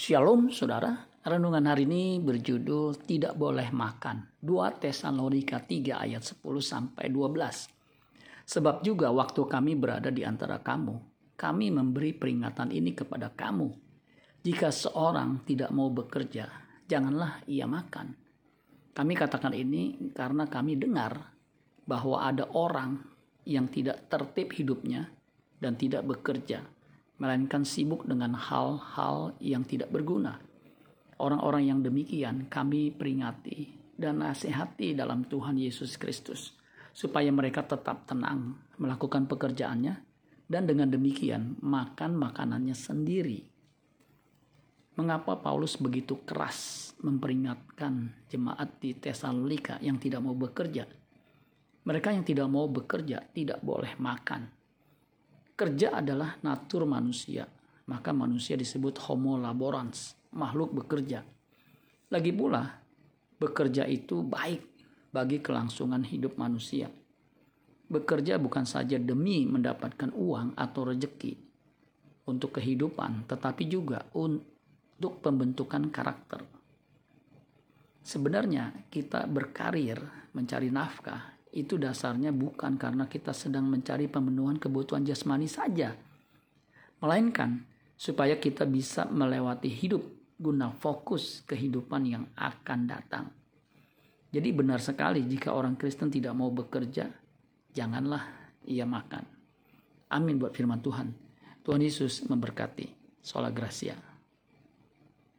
Shalom saudara, renungan hari ini berjudul tidak boleh makan. 2 Tesalonika 3 ayat 10 sampai 12. Sebab juga waktu kami berada di antara kamu, kami memberi peringatan ini kepada kamu. Jika seorang tidak mau bekerja, janganlah ia makan. Kami katakan ini karena kami dengar bahwa ada orang yang tidak tertib hidupnya dan tidak bekerja melainkan sibuk dengan hal-hal yang tidak berguna. Orang-orang yang demikian kami peringati dan nasihati dalam Tuhan Yesus Kristus, supaya mereka tetap tenang melakukan pekerjaannya dan dengan demikian makan makanannya sendiri. Mengapa Paulus begitu keras memperingatkan jemaat di Tesalonika yang tidak mau bekerja? Mereka yang tidak mau bekerja tidak boleh makan Kerja adalah natur manusia, maka manusia disebut homo laborans, makhluk bekerja. Lagi pula, bekerja itu baik bagi kelangsungan hidup manusia. Bekerja bukan saja demi mendapatkan uang atau rejeki untuk kehidupan, tetapi juga untuk pembentukan karakter. Sebenarnya kita berkarir mencari nafkah itu dasarnya bukan karena kita sedang mencari pemenuhan kebutuhan jasmani saja, melainkan supaya kita bisa melewati hidup guna fokus kehidupan yang akan datang. Jadi benar sekali jika orang Kristen tidak mau bekerja, janganlah ia makan. Amin buat firman Tuhan. Tuhan Yesus memberkati. Sola Gracia.